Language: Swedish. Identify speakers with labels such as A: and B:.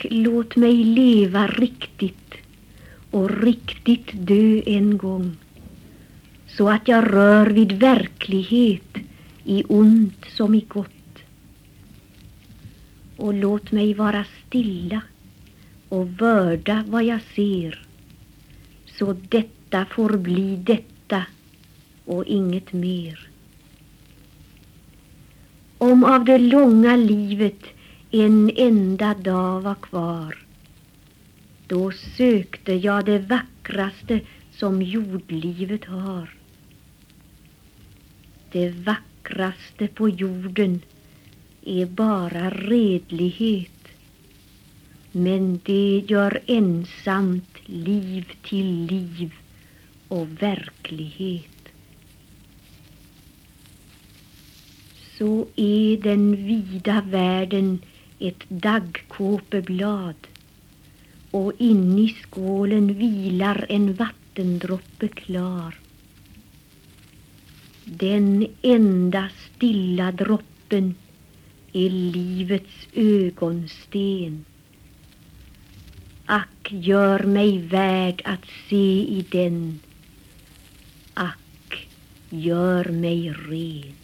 A: Ack, låt mig leva riktigt och riktigt dö en gång så att jag rör vid verklighet i ont som i gott. Och låt mig vara stilla och vörda vad jag ser så detta får bli detta och inget mer. Om av det långa livet en enda dag var kvar då sökte jag det vackraste som jordlivet har. Det vackraste på jorden är bara redlighet men det gör ensamt liv till liv och verklighet. Så är den vida världen ett daggkåpeblad och in i skålen vilar en vattendroppe klar. Den enda stilla droppen är livets ögonsten. Ack, gör mig värd att se i den. Ack, gör mig ren.